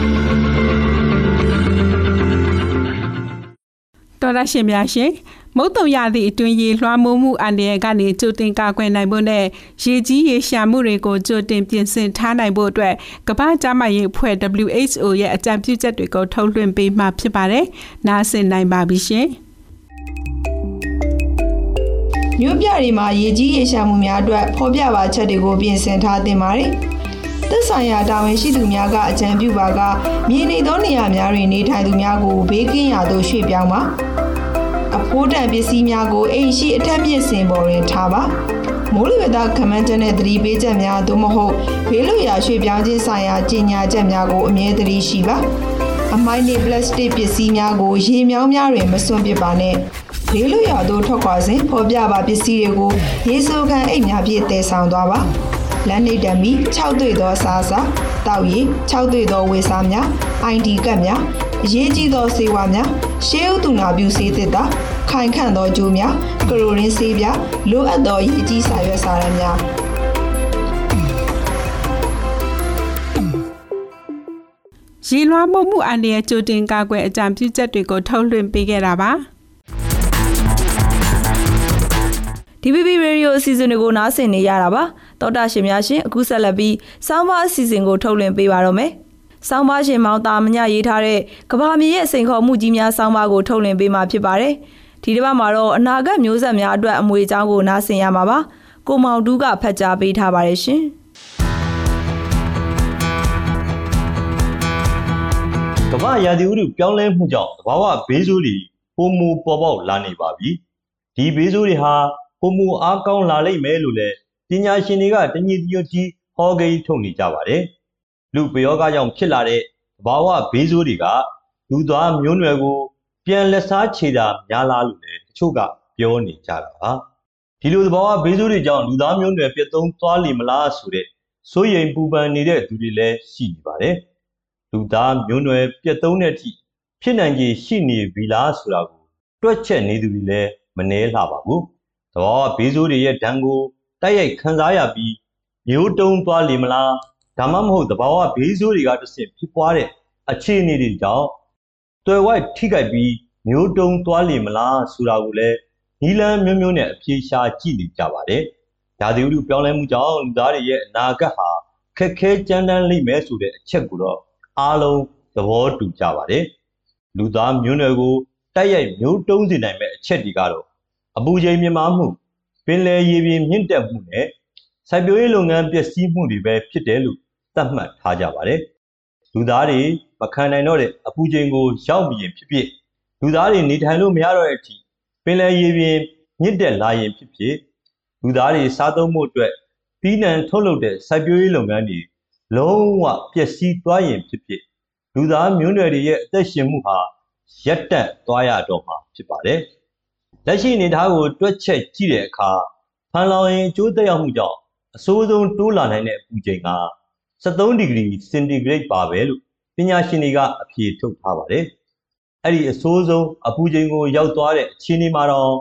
S2: တော်ရရှင်များရှင် မုတ်တုံရသည့်အတွင်းရေလွှမ်းမိုးမှုအန္တရာယ်ကနေကြိုတင်ကာကွယ်နိုင်ဖို့နဲ့ရေကြီးရေရှာမှုတွေကိုကြိုတင်ပြင်ဆင်ထားနိုင်ဖို့အတွက်ကမ္ဘာ့ကျန်းမာရေးအဖွဲ့ WHO ရဲ့အကြံပြုချက်တွေကိုထုတ်လွှင့်ပေးမှဖြစ်ပါတယ်။နားဆင်နိုင်ပါပြီရှင်။
S1: မြို့ပြတွေမှာရေကြီးရေရှာမှုများအတွက်ဖော်ပြပါချက်တွေကိုပြင်ဆင်ထားသင့်ပါတယ်။သက်ဆိုင်ရာတာဝန်ရှိသူများကအကြံပြုပါကမြေနေသောနေရာများတွင်နေထိုင်သူများကိုဘေးကင်းရာသို့ရွှေ့ပြောင်းပါ။ အဖိုးတန်ပစ္စည်းများကိုအိမ်ရှိအထက်မြင့်စင်ပေါ်တွင်ထားပါ။မိုးလေဝသခန့်မှန်းချက်နဲ့သတိပေးချက်များသို့မဟုတ်ဘေးလွတ်ရာရွှေ့ပြောင်းခြင်းဆိုင်ရာကြေညာချက်များကိုအမြဲတမ်းရှိပါ။အမိုင်းနှင့်ပလတ်စတစ်ပစ္စည်းများကိုရေမြောင်းများတွင်မစွန့်ပစ်ပါနဲ့။လေးလွတ်ရာသို့ထွက်ခွာစဉ်ဖော်ပြပါပစ္စည်းတွေကိုရေစိုးကန်အိတ်များဖြင့်တည်ဆောင်သွားပါ။လက်နေတမီ6တွေ့သောအစားအစာတောက်ရည်6တွေ့သောဝေစားများ ID ကတ်များအရေးကြီးသောစေဝါများရှေးဥတူနာပြုစေးသစ်တာ ခိုင်ခန့်သောကြိုးများကရိုရင်းဆေးပြလိုအပ်သောရည်ကြီးစာရွက်စာတမ်းများ
S2: ရေလွှမ်းမိုးမှုအန္တရာယ်ကြိုတင်ကာကွယ်အကြံပြုချက်တွေကိုထုတ်လွှင့်ပေးခဲ့တာပါ
S1: DVB Radio အစီအစဉ်တွေကိုနားဆင်နေရတာပါတောတာရှင်များရှင်အခုဆက်လက်ပြီးစောင်းပါအစီအစဉ်ကိုထုတ်လွှင့်ပေးပါတော့မယ်စောင်းပါရှင်မောင်တာမညရေးထားတဲ့ကဘာမြေရဲ့စိန်ခေါ်မှုကြီးများစောင်းပါကိုထုတ်လွှင့်ပေးမှာဖြစ်ပါတယ် ဒီတစ်ပတ်မှာတော့အနာဂတ်မျိုးဆက်များအတွက်အမွေအကြောင်းကိုနားဆင်ရမှာပါကိုမောင်တူးကဖတ်ကြားပေးထားပါတယ်ရှင်
S3: ကမ္ဘာရာသီဥတုပြောင်းလဲမှုကြောင့်သဘာဝဘေးဆိုးတွေပုံမူပေါ်ပေါက်လာနေပါပြီ။ဒီဘေးဆိုးတွေဟာပုံမူအားကောင်းလာလိမ့်မယ်လို့လည်းပညာရှင်တွေကတညီတညွတ်ကြီးဟောကိန်းထုတ်နေကြပါတယ်။လူပယောဂကြောင့်ဖြစ်လာတဲ့သဘာဝဘေးဆိုးတွေကလူသားမျိုးနွယ်ကို ပြန်လက်စားချေတာများလားလို့လည်းတချို့ကပြောနေကြတာပါ။ဒီလိုသဘာဝဘေးဆိုးတွေကြောင့်လူသားမျိုးနွယ်ပြတ်သုံးသွားလိမ့်မလားဆိုတဲ့စိုးရိမ်ပူပန်နေတဲ့သူတွေလည်းရှိနေပါတယ်။လူသားမျိုးနွယ်ပြတ်သုံးတဲ့အထိဖြစ်နိုင်ခြေရှိနေပြီလားဆိုတာကိုတွက်ချက်နေသူတွေလည်းမနှဲလှပါဘူး။သဘာဝဘေးဆိုးတွေရဲ့ဒဏ်ကိုတိုက်ရိုက်ခံစားရပြီးမျိုးတုံးသွားလိမ့်မလားဒါမှမဟုတ်သဘာဝဘေးဆိုးတွေကတစ်ဆင့်ဖြစ်ပွားတဲ့အခြေအနေတွေကြောင့် တွယ်ဝိုက်ထိခိုက်ပြီးမျိုးတုံးသွားလိမ့်မလားဆိုတာကိုလည်းနီလန်းမျိုးမျိုးနဲ့အပြေရှားကြည့်နေကြပါတယ်။ဓာတိဥတုပြောင်းလဲမှုကြောင့်လူသားတွေရဲ့အနာဂတ်ဟာခက်ခဲကြမ်းတမ်းလိမ့်မယ်ဆိုတဲ့အချက်ကိုတော့အားလုံးသဘောတူကြပါတယ်။လူသားမျိုးနွယ်ကိုတိုက်ရိုက်မျိုးတုံးစေနိုင်မဲ့အချက်တွေကတော့အပူချိန်မြင့်မားမှုပင်လယ်ရေပြင်မြင့်တက်မှုနဲ့စိုက်ပျိုးရေးလုပ်ငန်းပျက်စီးမှုတွေပဲဖြစ်တယ်လို့သတ်မှတ်ထားကြပါတယ်။လူသားတွေ မခံနိုင်တော့တဲ့အပူချိန်ကိုရောက်ပြီးရင်ဖြစ်ဖြစ်လူသားတွေနေထိုင်လို့မရတော့တဲ့အထိပင်လယ်ရေပြင်မြင့်တက်လာရင်ဖြစ်ဖြစ်လူသားတွေစားသုံးမှုအတွက်ပြီးနံထုတ်လုပ်တဲ့စိုက်ပျိုးရေးလုပ်ငန်းတွေလုံးဝပျက်စီးသွားရင်ဖြစ်ဖြစ်လူသားမျိုးနွယ်တွေရဲ့အသက်ရှင်မှုဟာရပ်တန့်သွားရတော့မှာဖြစ်ပါတယ်။လက်ရှိအနေအထားကိုတွက်ချက်ကြည့်တဲ့အခါဖန်လောင်ရင်အကျိုးသက်ရောက်မှုကြောင့်အဆိုးဆုံးတိုးလာနိုင်တဲ့အပူချိန်က73ဒီဂရီစင်တီဂရိတ်ပါပဲလို့ ပညာရှင်တွေကအဖြေထုတ်ထားပါတယ်။အဲ့ဒီအဆိုးဆုံးအပူချိန်ကိုရောက်သွားတဲ့အခြေအနေမှာတော့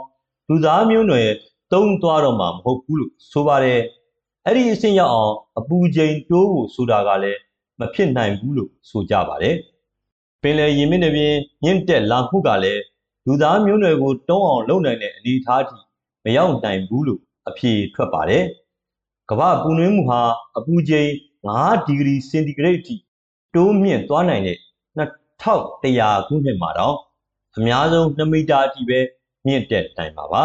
S3: လူသားမျိုးနွယ်တုံးသွားတော့မှာမဟုတ်ဘူးလို့ဆိုပါတယ်။အဲ့ဒီအဆင့်ရောက်အောင်အပူချိန်တိုးဖို့ဆိုတာကလည်းမဖြစ်နိုင်ဘူးလို့ဆိုကြပါတယ်။ပင်လယ်ရေမျက်နှာပြင်မြင့်တက်လာမှုကလည်းလူသားမျိုးနွယ်ကိုတုံးအောင်လုပ်နိုင်တဲ့အနေအထားထိမရောက်နိုင်ဘူးလို့အဖြေထွက်ပါတယ်။ကမ္ဘာပူနွေးမှုဟာအပူချိန်5ဒီဂရီစင်တီဂရိတ်ထိ တိုးမြင့်သွားနိုင်တဲ့2100ခုနှစ်မှာတော့အများဆုံး2မီတာအထိပဲမြင့်တက်နိုင်ပါပါ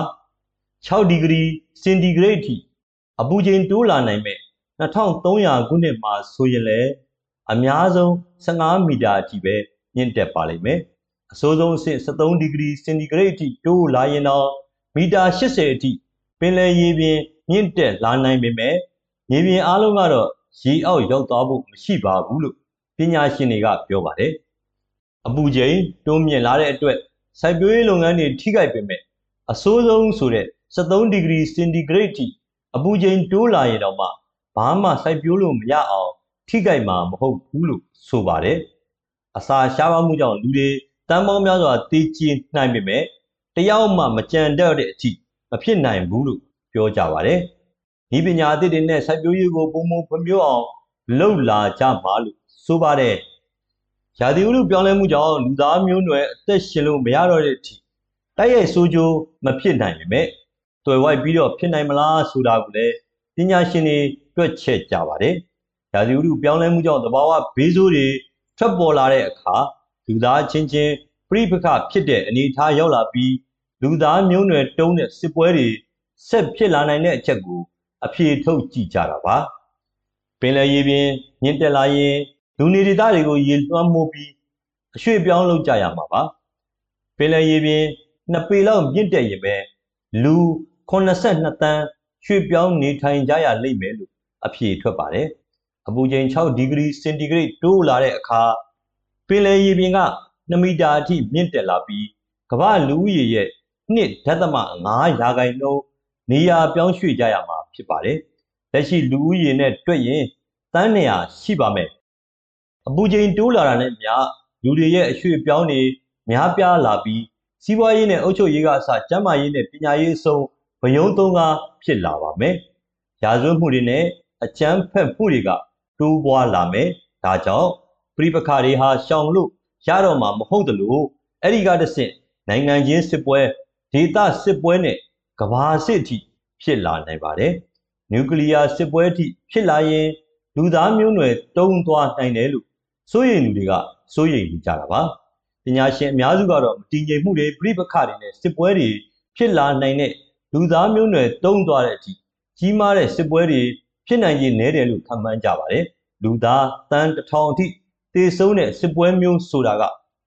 S3: 6ဒီဂရီစင်တီဂရိတ်ထိအပူချိန်တိုးလာနိုင်မဲ့2300ခုနှစ်မှာဆိုရင်လည်းအများဆုံး15မီတာအထိပဲမြင့်တက်ပါလိမ့်မယ်အဆိုးဆုံးအဆင့်73ဒီဂရီစင်တီဂရိတ်အထိတိုးလာရင်တော့မီတာ80အထိပင်လယ်ရေပြင်မြင့်တက်လာနိုင်ပေမဲ့ရေပြင်အားလုံးကတော့ရေအောက်ရောက်သွားဖို့မရှိပါဘူးလို့ ပညာရှင်တွေကပြောပါတယ်အပူချိန်တွန်းမြင့်လာတဲ့အတွက်စိုက်ပျိုးရေးလုပ်ငန်းတွေထိခိုက်ပေမဲ့အဆိုးဆုံးဆိုတဲ့73ဒီဂရီစင်တီဂရိတ်ထိအပူချိန်တိုးလာရင်တော့မှဘာမှစိုက်ပျိုးလို့မရအောင်ထိခိုက်မှာမဟုတ်ဘူးလို့ဆိုပါတယ်အစာရှားပါမှုကြောင့်လူတွေတန်ပေါင်းများစွာတေးကျင်နိုင်ပေမဲ့တယောက်မှမကြံတော့တဲ့အထိမဖြစ်နိုင်ဘူးလို့ပြောကြပါတယ်ဒီပညာအသစ်တွေနဲ့စိုက်ပျိုးရေးကိုပုံမဖွံ့ဖြိုးအောင်လှုပ်လာကြမှာလို့ ဆိုပါတယ်ရာသီဥတုပြောင်းလဲမှုကြောင့်လူသားမျိုးနွယ်အသက်ရှင်လို့မရတော့တဲ့အထိတိုက်ရိုက်ဆိုးကျိုးမဖြစ်နိုင်ပေမဲ့တွေ့ဝိုက်ပြီးတော့ဖြစ်နိုင်မလားဆိုတာကိုလည်းပညာရှင်တွေတွက်ချက်ကြပါတယ်။ရာသီဥတုပြောင်းလဲမှုကြောင့်သဘာဝဘေးဆိုးတွေထွက်ပေါ်လာတဲ့အခါလူသားချင်းချင်းပြိပခဖြစ်တဲ့အနေအထားရောက်လာပြီးလူသားမျိုးနွယ်တုံးတဲ့စစ်ပွဲတွေဆက်ဖြစ်လာနိုင်တဲ့အချက်ကိုအဖြေထုတ်ကြည့်ကြတာပါ။ပင်လယ်ရေပြင်မြင့်တက်လာရင် လူနေဒေသတွေကိုရေလွှမ်းမိုးပြီးအရွှေ့ပြောင်းလုပ်ကြရမှာပါ။ပင်လယ်ရေပြင်နှစ်ပေလောက်မြင့်တက်ရင်ပဲလူ82တန်းရွှေ့ပြောင်းနေထိုင်ကြရလိမ့်မယ်လို့အဖြေထွက်ပါတယ်။အပူချိန်6ဒီဂရီစင်တီဂရိတ်တိုးလာတဲ့အခါပင်လယ်ရေပြင်က2မီတာအထိမြင့်တက်လာပြီးကမ္ဘာလူဦးရေရဲ့2.5ရာခိုင်နှုန်းနေရာပြောင်းရွှေ့ကြရမှာဖြစ်ပါတယ်။လက်ရှိလူဦးရေနဲ့တွက်ရင်တန်းနေရာရှိပါမယ်။ အပူချိန်တိုးလာတာနဲ့မျှလူတွေရဲ့အရွှေ့ပြောင်းနေများပြားလာပြီးစီးပွားရေးနဲ့အုပ်ချုပ်ရေးကအစကျန်းမာရေးနဲ့ပညာရေးအစုံဘယုံသုံးကားဖြစ်လာပါမယ်။ရာဇဝတ်မှုတွေနဲ့အကြမ်းဖက်မှုတွေကတိုးပွားလာမယ်။ဒါကြောင့်ပြိပခါတွေဟာရှောင်လို့ရတော့မှာမဟုတ်သလိုအဲ့ဒီကတဆင့်နိုင်ငံချင်းစစ်ပွဲဒေသစစ်ပွဲနဲ့ကမ္ဘာစစ်အထိဖြစ်လာနိုင်ပါတယ်။နျူကလ িয়ার စစ်ပွဲအထိဖြစ်လာရင်လူသားမျိုးနွယ်တုံးသွားနိုင်တယ်လို့ စိုးရိမ်လူတွေကစိုးရိမ်နေကြတာပါ။ပညာရှင်အများစုကတော့မတည်ငြိမ်မှုတွေပြိပခါတွေနဲ့စစ်ပွဲတွေဖြစ်လာနိုင်တဲ့လူသားမျိုးနွယ်တုံးသွားတဲ့အထိကြီးမားတဲ့စစ်ပွဲတွေဖြစ်နိုင်ခြင်းနည်းတယ်လို့ခန့်မှန်းကြပါတယ်။လူသားတန်းတစ်ထောင်အထိတေဆုံးတဲ့စစ်ပွဲမျိုးဆိုတာက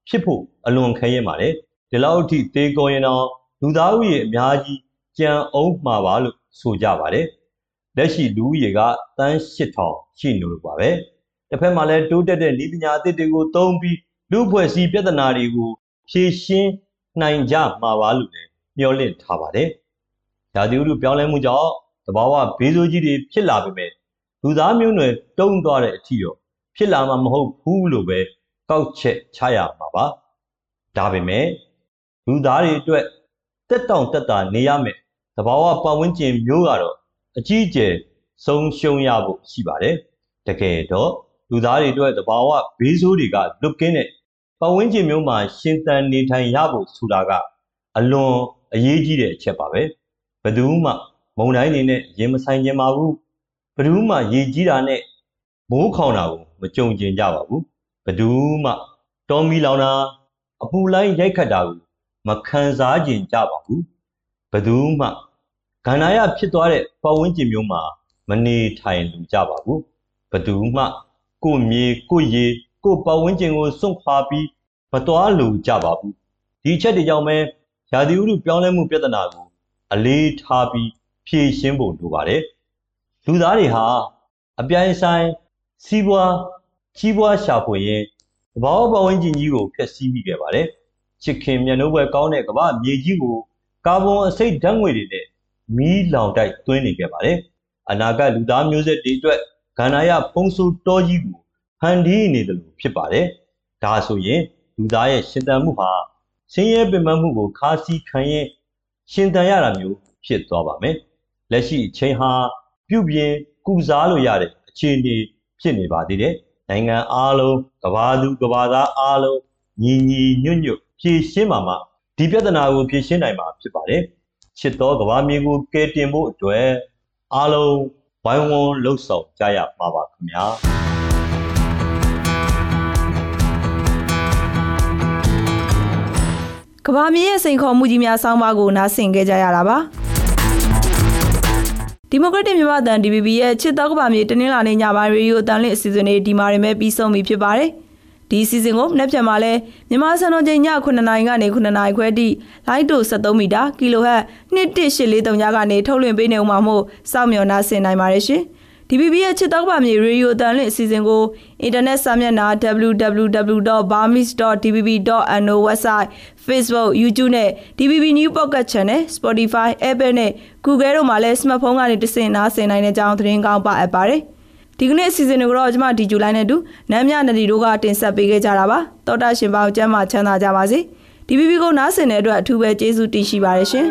S3: ဖြစ်ဖို့အလွန်ခဲရင်ပါတယ်။ဒီလောက်အထိတေကောရင်တော့လူသားဥယေအများကြီးကြံအောင်မှာပါလို့ဆိုကြပါတယ်။လက်ရှိလူဦးရေကတန်း8000ရှိနေလို့ပါပဲ။ တစ်ဖက်မှာလည်းတိုးတက်တဲ့ဤပညာအသစ်တွေကိုသုံးပြီးလူဖွဲ့စည်းပြဿနာတွေကိုဖြေရှင်းနိုင်ကြမှာပါလို့လည်းမျှော်လင့်ထားပါတယ်။ဓာတိဥတုပြောင်းလဲမှုကြောင့်တဘာဝဘေးဆိုးကြီးတွေဖြစ်လာပေမဲ့လူသားမျိုးနွယ်တုံးသွားတဲ့အထိတော့ဖြစ်လာမှာမဟုတ်ဘူးလို့ပဲကောက်ချက်ချရမှာပါ။ဒါပေမဲ့လူသားတွေအတွက်တက်တောင့်တက်တာနေရမယ်။တဘာဝပတ်ဝန်းကျင်မျိုးကတော့အကြီးအကျယ်ဆုံးရှုံးရဖို့ရှိပါတယ်။တကယ်တော့ လူသားတွေအတွက်တဘာဝဘေးဆိုးတွေကလွတ်ကင်းတဲ့ပတ်ဝန်းကျင်မျိုးမှာရှင်သန်နေထိုင်ရဖို့ဆိုတာကအလွန်အရေးကြီးတဲ့အချက်ပါပဲဘယ်သူမှမုံတိုင်းနေနဲ့ရင်မဆိုင်ခြင်းပါဘူးဘယ်သူမှရေကြီးတာနဲ့မိုးခေါင်တာကိုမကြုံကျင်ကြပါဘူးဘယ်သူမှတော်မီလောင်တာအပူလိုင်းရိုက်ခတ်တာကိုမခံစားကျင်ကြပါဘူးဘယ်သူမှကန္နာရဖြစ်သွားတဲ့ပတ်ဝန်းကျင်မျိုးမှာမနေထိုင်လူကြပါဘူးဘယ်သူမှ ကိုမြေကိုရေကိုပတ်ဝန်းကျင်ကိုစွန့်ခွာပြီးမတော်လူကြပါဘူးဒီချက်တွေကြောင့်ပဲရာသီဥတုပြောင်းလဲမှုပြဿနာကိုအလေးထားပြီးဖြေရှင်းဖို့လိုပါတယ်လူသားတွေဟာအပြိုင်ဆိုင်စီးပွားကြီးပွားရှာဖွေရင်သဘာဝပတ်ဝန်းကျင်ကြီးကိုဖျက်ဆီးမိခဲ့ပါတယ်ချစ်ခင်မြတ်နိုးပွဲကောင်းတဲ့ကမ္ဘာမြေကြီးကိုကာဗွန်အဆိပ်ဓာတ်ငွေတွေနဲ့မီးလောင်တိုက်သွင်းနေခဲ့ပါတယ်အနာဂတ်လူသားမျိုးဆက်တွေအတွက် ကန္နာယဖုံးဆိုးတောကြီးကိုဖန်တီးနေတယ်လို့ဖြစ်ပါတယ်ဒါဆိုရင်လူသားရဲ့ရှင်သန်မှုဟာဆင်းရဲပင်ပန်းမှုကိုခါးစည်းခံရင်ရှင်သန်ရတာမျိုးဖြစ်သွားပါမယ်လက်ရှိအချိန်ဟာပြုပြင်ကုစားလို့ရတဲ့အခြေအနေဖြစ်နေပါသေးတယ်နိုင်ငံအားလုံးကဘာသူကဘာသားအားလုံးညီညီညွတ်ညွတ်ဖြည့်ရှင်းပါမှဒီပြဿနာကိုဖြည့်ရှင်းနိုင်မှာဖြစ်ပါတယ်ချစ်တော်ကဘာမြေကိုကယ်တင်ဖို့အတွက်အားလုံး ဝိုင်းဝန်းလှုပ်ဆောင်ကြရမှာပါခင်ဗျာ
S1: ကဘာမြေရဲ့စိန်ခေါ်မှုကြီးများဆောင်းပါးကိုနားဆင်ခဲ့ကြရတာပါဒီမိုကရက်တစ်မြန်မာတန် DVB ရဲ့ချစ်တော်ကဘာမြေတနင်္လာနေ့ညပိုင်းရေဒီယိုအတန်လင့်အစီအစဉ်လေးဒီမှာရင်ပဲပြီးဆုံးပြီဖြစ်ပါတယ် ဒီအစီအစဉ်ကိုမနေ့ပြန်မှာလဲမြန်မာစံတော်ချိန်ည9:00နာရီကနေ9:00နာရီခွဲထိလိုင်းတို73မီတာကီလိုဟတ်2183ညကနေထုတ်လွှင့်ပေးနေဦးမှာမို့စောင့်မျှော်နှားဆင်နိုင်ပါတယ်ရှင် DBB ရဲ့ချစ်တော်ပါမြေရေဒီယိုတန်လင့်အစီအစဉ်ကိုအင်တာနက်စာမျက်နှာ www.burmese.dbb.no website Facebook YouTube နဲ့ DBB New Pocket Channel Spotify Apple နဲ့ Google တို့မှာလည်း smartphone ကနေတဆင့်နားဆင်နိုင်တဲ့အကြောင်းသတင်းကောင်းပါအပ်ပါတယ် ဒီကနေ့အစီအစဉ်တွေကိုတော့ကျွန်မဒီဂျူလိုင်းနဲ့တူနမ်းမြနဒီတို့ကတင်ဆက်ပေးခဲ့ကြတာပါတောတာရှင်ပေါင်းကျမ်းမာချမ်းသာကြပါစေ DBB ကိုနားဆင်တဲ့အတွက်အထူးပဲကျေးဇူးတင်ရှိပါတယ်ရှင်